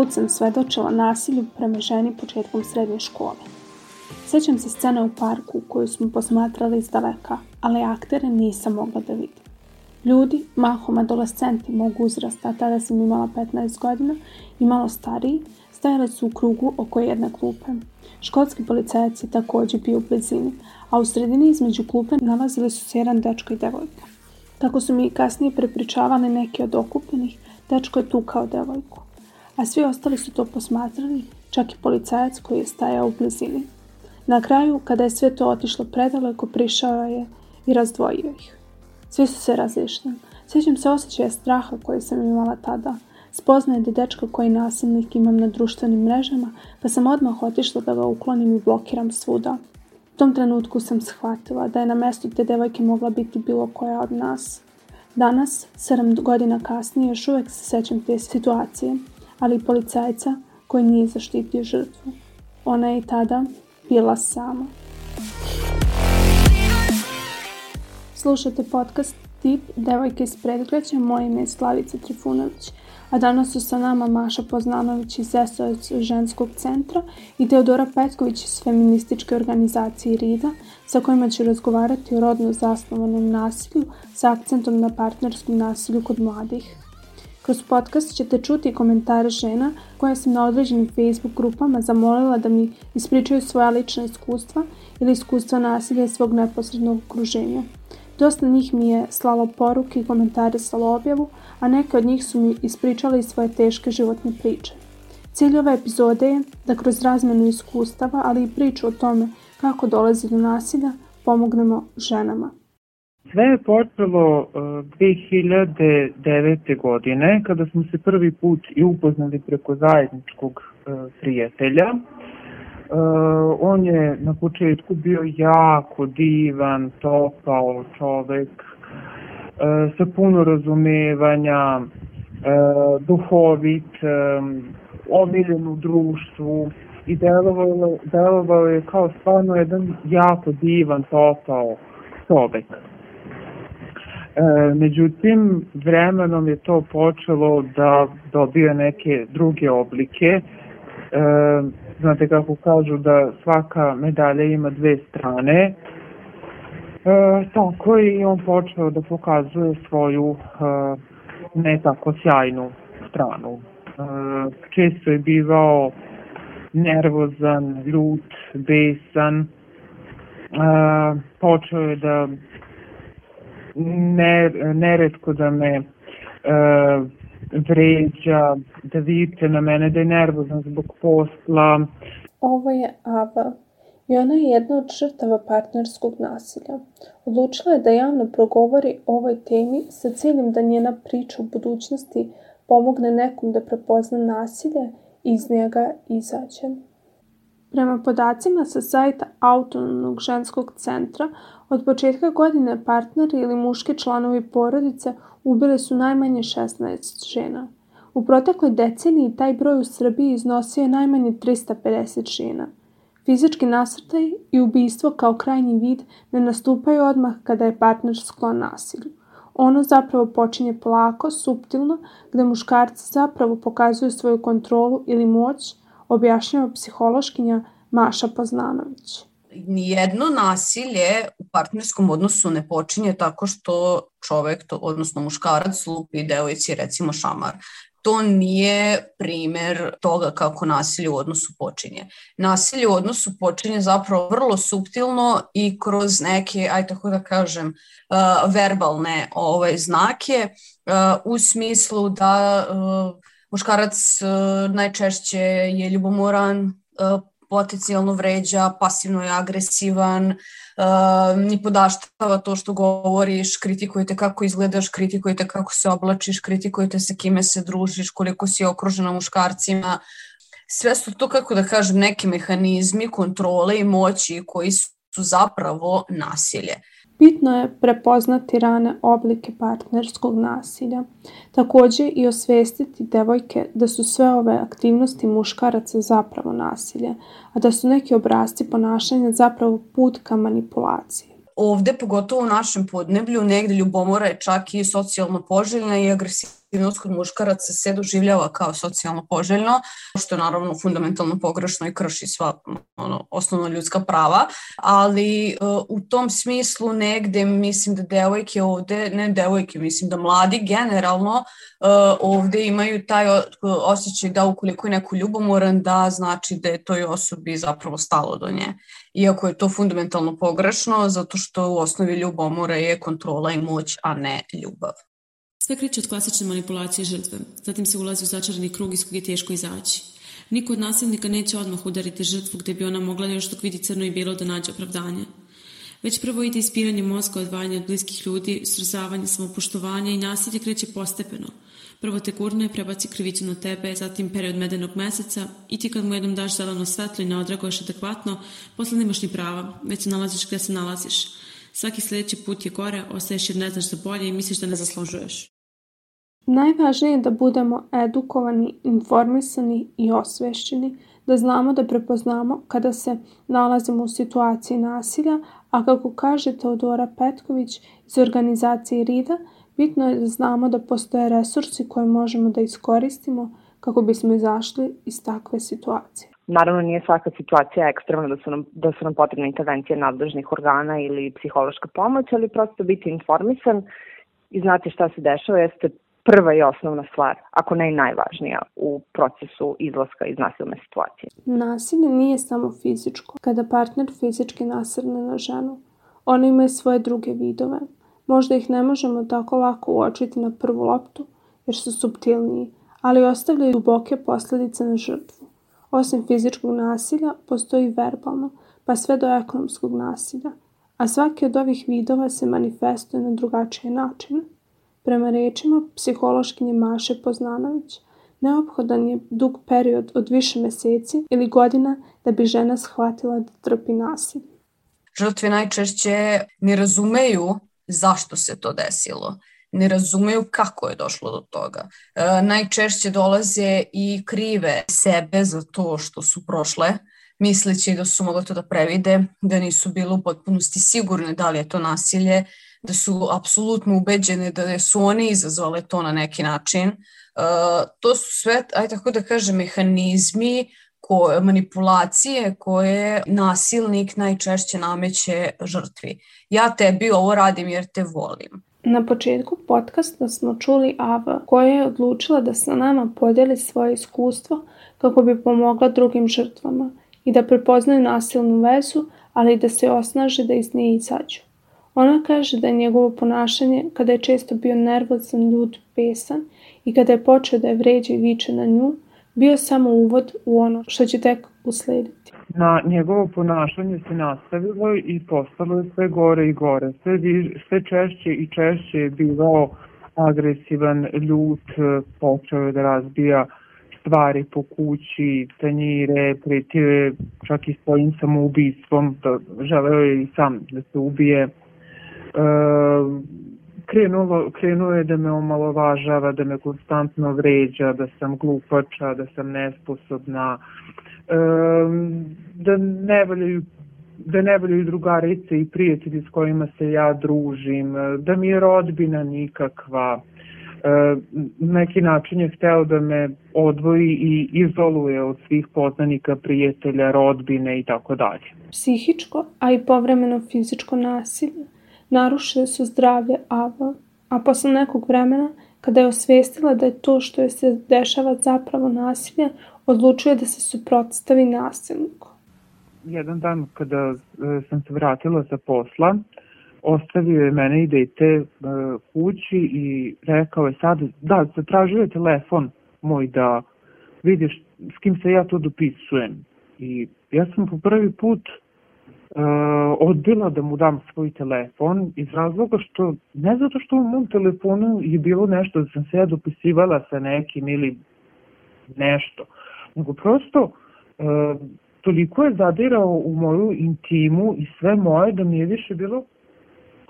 put sam svedočila nasilju prema ženi početkom srednje škole. Sećam se scene u parku koju smo posmatrali iz daleka, ali aktere nisam mogla da vidim. Ljudi, mahom adolescenti mogu uzrasta, tada sam imala 15 godina i malo stariji, stajali su u krugu oko jedne klupe. Školski policajac je takođe bio u blizini, a u sredini između klupe nalazili su se jedan dečko i devojka. Kako su mi kasnije prepričavali neki od okupljenih, dečko je tukao devojku. A svi ostali su to posmatrali, čak i policajac koji je stajao u blizini. Na kraju, kada je sve to otišlo predaleko, prišao je i razdvojio ih. Svi su se razišli. Sjećam se osjećaja straha koji sam imala tada. Spoznaje da dečka koji nasilnik imam na društvenim mrežama, pa sam odmah otišla da ga uklonim i blokiram svuda. U tom trenutku sam shvatila da je na mestu te devojke mogla biti bilo koja od nas. Danas, 7 godina kasnije, još uvek se sećam te situacije, ali i policajca koji nije zaštitio žrtvu. Ona je i tada bila sama. Slušate podcast Tip Devojke iz predgrađa, moje ime je Slavica Trifunović, a danas su sa nama Maša Poznanović iz SOS ženskog centra i Teodora Petković iz feminističke organizacije RIDA, sa kojima ću razgovarati o rodno zasnovanom nasilju sa akcentom na partnerskom nasilju kod mladih. Kroz podcast ćete čuti komentare žena koje sam na određenim Facebook grupama zamolila da mi ispričaju svoja lična iskustva ili iskustva nasilja svog neposrednog okruženja. Dosta njih mi je slalo poruke i komentarisalo objavu, a neke od njih su mi ispričali svoje teške životne priče. Cilj ove epizode je da kroz razmenu iskustava, ali i priču o tome kako dolazi do nasilja, pomognemo ženama. Sve je počelo 2009. godine kada smo se prvi put i upoznali preko zajedničkog prijatelja. On je na početku bio jako divan, topao čovek sa puno razumevanja, duhovit, omiljen u društvu i delovao, delovao je kao stvarno jedan jako divan, topao čovek. E, međutim, vremenom je to počelo da dobije neke druge oblike. E, znate kako kažu da svaka medalja ima dve strane. E, tako i on počeo da pokazuje svoju e, ne tako sjajnu stranu. E, često je bivao nervozan, ljut, besan. E, počeo je da ne, neretko da me e, vređa, da viče na mene, da je nervozan zbog posla. Ovo je Ava i ona je jedna od žrtava partnerskog nasilja. Odlučila je da javno progovori o ovoj temi sa ciljem da njena priča u budućnosti pomogne nekom da prepozna nasilje i iz njega izađe. Prema podacima sa sajta Autonomnog ženskog centra, od početka godine partneri ili muški članovi porodice ubili su najmanje 16 žena. U protekloj deceniji taj broj u Srbiji iznosio je najmanje 350 žena. Fizički nasrtaj i ubistvo kao krajnji vid ne nastupaju odmah kada je partner sklon nasilju. Ono zapravo počinje polako, suptilno, gde muškarci zapravo pokazuju svoju kontrolu ili moć, objašnjava psihološkinja Maša Poznanović. Nijedno nasilje u partnerskom odnosu ne počinje tako što čovek, to, odnosno muškarac, lupi devojci recimo šamar to nije primer toga kako nasilje u odnosu počinje. Nasilje u odnosu počinje zapravo vrlo subtilno i kroz neke, aj tako da kažem, uh, verbalne ovaj, znake uh, u smislu da uh, muškarac uh, najčešće je ljubomoran, uh, potencijalno vređa, pasivno je agresivan, uh, ni podaštava to što govoriš, kritikujete kako izgledaš, kritikujete kako se oblačiš, kritikujete sa kime se družiš, koliko si okružena muškarcima. Sve su to, kako da kažem, neki mehanizmi kontrole i moći koji su zapravo nasilje. Bitno je prepoznati rane oblike partnerskog nasilja. Takođe i osvestiti devojke da su sve ove aktivnosti muškaraca zapravo nasilje, a da su neki obrazci ponašanja zapravo put ka manipulaciji. Ovde, pogotovo u našem podneblju, negde ljubomora je čak i socijalno poželjna i agresivna aktivnost kod muškaraca se doživljava kao socijalno poželjno, što je naravno fundamentalno pogrešno i krši sva ono, osnovna ljudska prava, ali uh, u tom smislu negde mislim da devojke ovde, ne devojke, mislim da mladi generalno uh, ovde imaju taj osjećaj da ukoliko je neko ljubomoran, da znači da je toj osobi zapravo stalo do nje. Iako je to fundamentalno pogrešno, zato što u osnovi ljubomora je kontrola i moć, a ne ljubav. Sve kreće od klasične manipulacije žrtve, zatim se ulazi u začarani krug iz kog je teško izaći. Niko od nasilnika neće odmah udariti žrtvu gde bi ona mogla još dok vidi crno i bilo da nađe opravdanje. Već prvo ide ispiranje mozga, odvajanje od bliskih ljudi, srozavanje samopoštovanja i nasilje kreće postepeno. Prvo te gurne, prebaci krivicu na tebe, zatim period medenog meseca i ti kad mu jednom daš zeleno svetlo i ne odreaguješ adekvatno, posle nemaš ni prava, već se nalaziš gde se nalaziš. Svaki sledeći put je gore, ostaješ jer ne znaš za bolje i misliš da ne zaslužuješ. Najvažnije je da budemo edukovani, informisani i osvešćeni, da znamo da prepoznamo kada se nalazimo u situaciji nasilja, a kako kaže Teodora Petković iz organizacije RIDA, bitno je da znamo da postoje resursi koje možemo da iskoristimo kako bismo izašli iz takve situacije. Naravno, nije svaka situacija ekstremna da su nam, da su nam potrebne intervencije nadležnih organa ili psihološka pomoć, ali prosto biti informisan i znati šta se dešava jeste prva i osnovna stvar, ako ne i najvažnija u procesu izlaska iz nasilne situacije. Nasilje nije samo fizičko. Kada partner fizički nasrne na ženu, ona ima svoje druge vidove. Možda ih ne možemo tako lako uočiti na prvu loptu, jer su subtilniji, ali ostavljaju duboke posledice na žrtvu. Osim fizičkog nasilja, postoji verbalno, pa sve do ekonomskog nasilja, a svaki od ovih vidova se manifestuje na drugačije načine. Prema rečima psihološkinje Maše Poznanović, neophodan je dug period od više meseci ili godina da bi žena shvatila da trpi nasilje. Žrtve najčešće ne razumeju zašto se to desilo ne razumeju kako je došlo do toga. E, najčešće dolaze i krive sebe za to što su prošle, misleći da su mogle to da previde, da nisu bile u potpunosti sigurne da li je to nasilje, da su apsolutno ubeđene da su one izazvale to na neki način. Uh, to su sve, aj tako da kažem, mehanizmi koje, manipulacije koje nasilnik najčešće nameće žrtvi. Ja tebi ovo radim jer te volim. Na početku podcasta smo čuli Ava koja je odlučila da sa nama podeli svoje iskustvo kako bi pomogla drugim žrtvama i da prepoznaju nasilnu vezu, ali i da se osnaže da iz nje izađu. Ona kaže da je njegovo ponašanje, kada je često bio nervozan, ljud, pesan i kada je počeo da je vređa i viče na nju, bio samo uvod u ono što će tek uslediti. Na njegovo ponašanje se nastavilo i postalo je sve gore i gore. Sve, sve češće i češće je bivao agresivan, ljut, počeo je da razbija stvari po kući, tanjire, pretio čak i svojim samoubistvom, da želeo je i sam da se ubije krenulo, krenuo je da me omalovažava, da me konstantno vređa, da sam glupača, da sam nesposobna, da ne valjaju da ne valjaju drugarice i prijatelji s kojima se ja družim, da mi je rodbina nikakva. Na neki način je hteo da me odvoji i izoluje od svih poznanika, prijatelja, rodbine i tako dalje. Psihičko, a i povremeno fizičko nasilje narušile su zdravlje Ava, a posle nekog vremena, kada je osvestila da je to što je se dešava zapravo nasilje, odlučuje da se suprotstavi nasilniku. Jedan dan kada e, sam se vratila sa posla, ostavio je mene i dete e, kući i rekao je sad, da, zatražio je telefon moj da vidiš s kim se ja to dopisujem. I ja sam po prvi put uh, odbila da mu dam svoj telefon iz razloga što, ne zato što u mom telefonu je bilo nešto da sam se ja dopisivala sa nekim ili nešto, nego prosto uh, toliko je zadirao u moju intimu i sve moje da mi je više bilo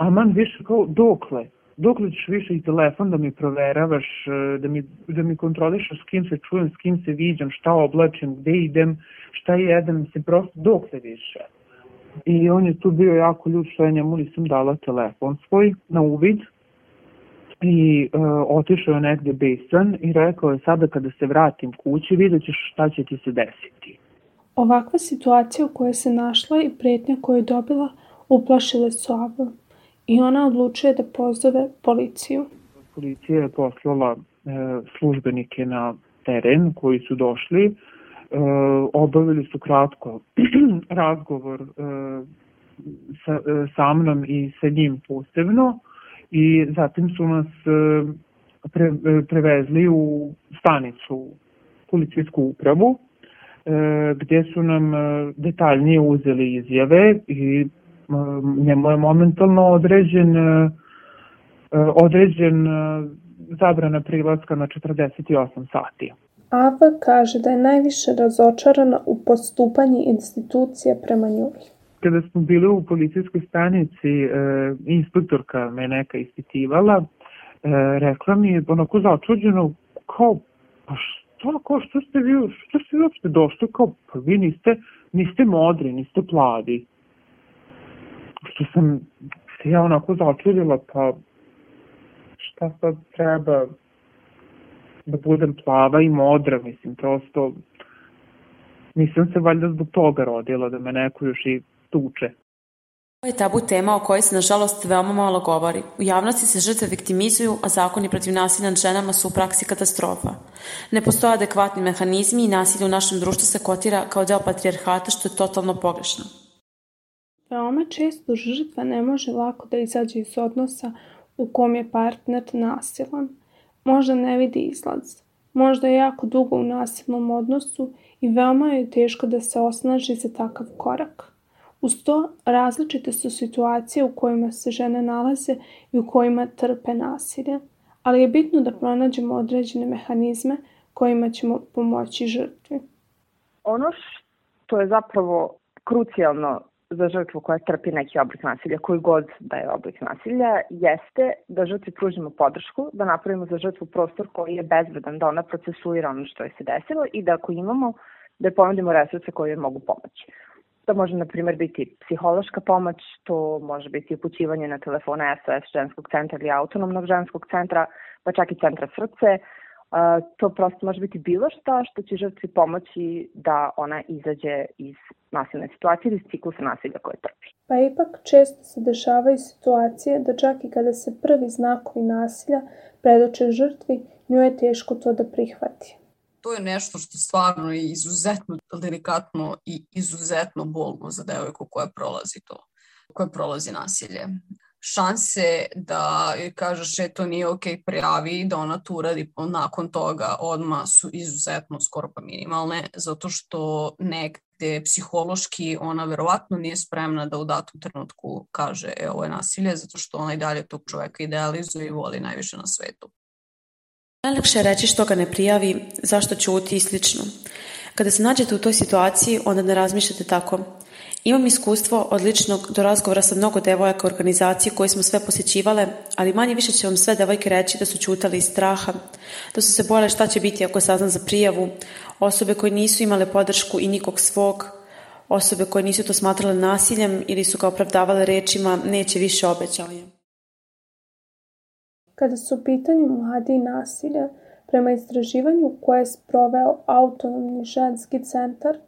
aman više kao dokle dokle ćeš više i telefon da mi proveravaš, e, da mi, da mi kontrolišaš s kim se čujem, s kim se viđam, šta oblačem, gde idem, šta jedem, se prosto dokle više. I on je tu bio jako ljud što ja njemu nisam dala telefon svoj na uvid. i uh, otišao je negde besan i rekao je sada kada se vratim kući vidjet ćeš šta će ti se desiti. Ovakva situacija u kojoj se našla i pretnja koju je dobila uplašile su Avu i ona odlučuje da pozove policiju. Policija je poslala e, službenike na teren koji su došli, e, obavili su kratko razgovor e, sa, e, sa mnom i sa njim posebno i zatim su nas e, pre, e, prevezli u stanicu policijsku upravu e, gdje su nam detaljnije uzeli izjave i njemu je momentalno određen određen zabrana prilaska na 48 sati. Ava kaže da je najviše razočarana u postupanju institucija prema njoj kada smo bili u policijskoj stanici, e, inspektorka me neka ispitivala, e, rekla mi je onako začuđeno, kao, pa što, kao, što ste vi, što ste vi uopšte došli, kao, pa vi niste, niste modri, niste pladi. Što sam se ja onako začudila, pa šta sad treba da budem plava i modra, mislim, prosto nisam se valjda zbog toga rodila, da me neko još i tuče. Ovo je tabu tema o kojoj se, nažalost, veoma malo govori. U javnosti se žrtve viktimizuju, a zakoni protiv nasilja nad ženama su u praksi katastrofa. Ne postoje adekvatni mehanizmi i nasilje u našem društvu se kotira kao deo patrijarhata, što je totalno pogrešno. Veoma često žrtva ne može lako da izađe iz odnosa u kom je partner nasilan. Možda ne vidi izlaz. Možda je jako dugo u nasilnom odnosu i veoma je teško da se osnaži za takav korak. Uz to, različite su situacije u kojima se žene nalaze i u kojima trpe nasilje, ali je bitno da pronađemo određene mehanizme kojima ćemo pomoći žrtvi. Ono što je zapravo krucijalno za žrtvu koja trpi neki oblik nasilja, koji god da je oblik nasilja, jeste da žrtvi pružimo podršku, da napravimo za žrtvu prostor koji je bezbedan, da ona procesuira ono što je se desilo i da ako imamo, da je ponudimo resurse koje mogu pomoći. To može, na primjer, biti psihološka pomoć, to može biti upućivanje na telefona SOS ženskog centra ili autonomnog ženskog centra, pa čak i centra srce. To prosto može biti bilo šta što će žrtvi pomoći da ona izađe iz nasilne situacije ili iz ciklusa nasilja koje trpi. Pa ipak često se dešavaju situacije da čak i kada se prvi znakovi nasilja predoče žrtvi, nju je teško to da prihvati to je nešto što stvarno je izuzetno delikatno i izuzetno bolno za devojku koja prolazi to, koja prolazi nasilje. Šanse da kažeš e to nije ok, prijavi da ona to uradi nakon toga odma su izuzetno skoro pa minimalne, zato što negde psihološki ona verovatno nije spremna da u datom trenutku kaže e ovo je nasilje, zato što ona i dalje tog čoveka idealizuje i voli najviše na svetu. Najlepše je reći što ga ne prijavi, zašto ćuti i slično. Kada se nađete u toj situaciji, onda ne razmišljate tako. Imam iskustvo od ličnog do razgovora sa mnogo devojaka organizacije koje smo sve posjećivale, ali manje više će vam sve devojke reći da su čutali iz straha, da su se bojale šta će biti ako sazna za prijavu, osobe koje nisu imale podršku i nikog svog, osobe koje nisu to smatrale nasiljem ili su ga opravdavale rečima neće više obećali. Kada su u pitanju mladi i nasilje, prema istraživanju koje je sproveo Autonomni ženski centar,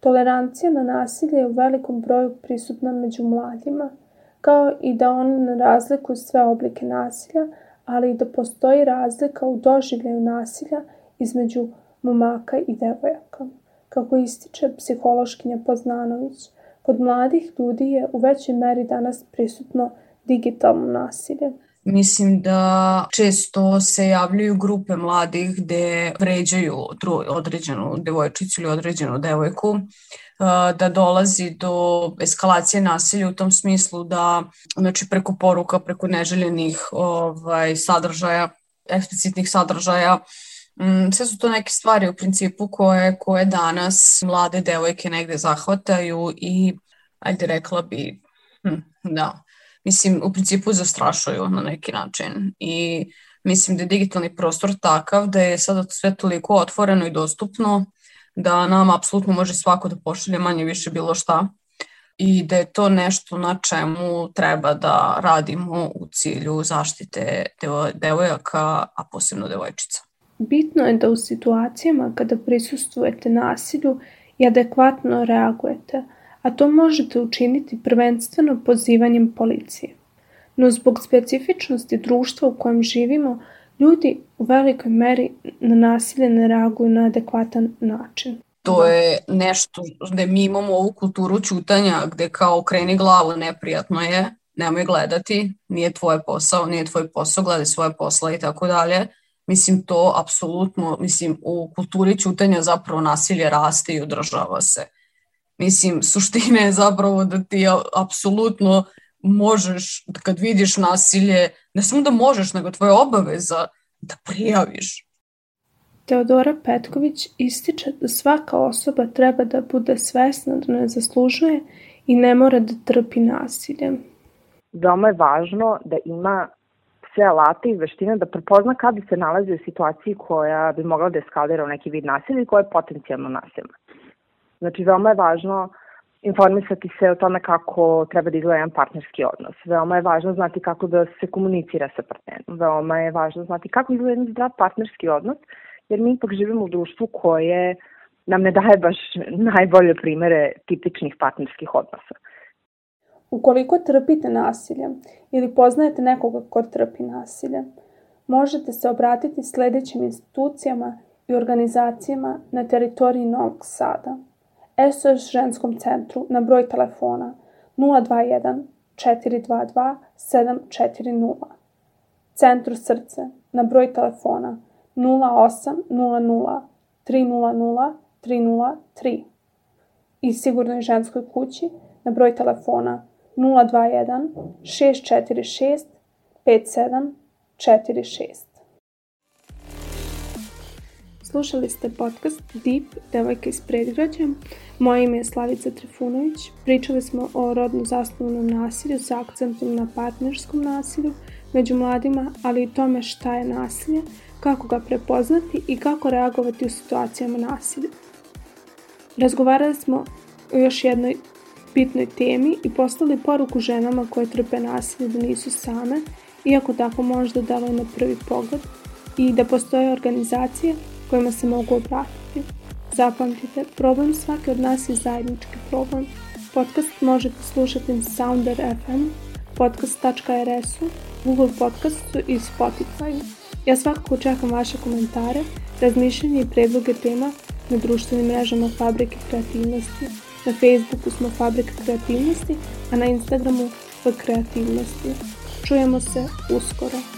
tolerancija na nasilje je u velikom broju prisutna među mladima, kao i da on ne razlikuju sve oblike nasilja, ali i da postoji razlika u doživljaju nasilja između momaka i devojaka. Kako ističe psihološkinja Poznanović, kod mladih ljudi je u većoj meri danas prisutno digitalno nasilje. Mislim da često se javljaju grupe mladih gde vređaju određenu devojčicu ili određenu devojku da dolazi do eskalacije nasilja u tom smislu da znači preko poruka, preko neželjenih ovaj, sadržaja, eksplicitnih sadržaja mm, sve su to neke stvari u principu koje, koje danas mlade devojke negde zahvataju i ajde rekla bi hm, da, mislim, u principu zastrašuju na neki način i mislim da je digitalni prostor takav da je sada sve toliko otvoreno i dostupno da nam apsolutno može svako da pošalje manje više bilo šta. i da je to nešto na čemu treba da radimo u cilju zaštite devojaka, a posebno devojčica. Bitno je da u situacijama kada prisustujete nasilju i adekvatno reagujete, a to možete učiniti prvenstveno pozivanjem policije. No zbog specifičnosti društva u kojem živimo, ljudi u velikoj meri na nasilje ne reaguju na adekvatan način. To je nešto gde mi imamo ovu kulturu čutanja gde kao kreni glavu, neprijatno je, nemoj gledati, nije tvoj posao, nije tvoj posao, gledaj svoje posla i tako dalje. Mislim, to apsolutno, mislim, u kulturi čutanja zapravo nasilje raste i održava se. Mislim, suština je zapravo da ti apsolutno možeš, kad vidiš nasilje, ne samo da možeš, nego tvoja obaveza da prijaviš. Teodora Petković ističe da svaka osoba treba da bude svesna da ne zaslužuje i ne mora da trpi nasilje. Veoma je važno da ima sve alate i veštine da prepozna kada se nalazi u situaciji koja bi mogla da eskalira u neki vid nasilja i koja je potencijalno nasilna. Znači, veoma je važno informisati se o tome kako treba da izgleda jedan partnerski odnos. Veoma je važno znati kako da se komunicira sa partnerom. Veoma je važno znati kako izgleda jedan zdrav partnerski odnos, jer mi ipak živimo u društvu koje nam ne daje baš najbolje primere tipičnih partnerskih odnosa. Ukoliko trpite nasilje ili poznajete nekoga ko trpi nasilje, možete se obratiti sledećim institucijama i organizacijama na teritoriji Novog Sada. SOS ženskom centru na broj telefona 021 422 740. Centru srce na broj telefona 0800 300 303 i sigurnoj ženskoj kući na broj telefona 021 646 5746. Slušali ste podcast Deep, devojka iz predgrađa. Moje ime je Slavica Trifunović. Pričali smo o rodno zasnovanom nasilju sa akcentom na partnerskom nasilju među mladima, ali i tome šta je nasilje, kako ga prepoznati i kako reagovati u situacijama nasilja. Razgovarali smo o još jednoj bitnoj temi i poslali poruku ženama koje trpe nasilje da nisu same, iako tako možda deluje na prvi pogled, i da postoje organizacije kojima se mogu obratiti. Zapamtite, problem svake od nas je zajednički problem. Podcast možete slušati na Sounder FM, podcast.rs-u, Google Podcastu i Spotify. Ja svakako čekam vaše komentare, razmišljanje i predloge tema na društvenim mrežama Fabrike kreativnosti. Na Facebooku smo Fabrika kreativnosti, a na Instagramu F kreativnosti. Čujemo se uskoro.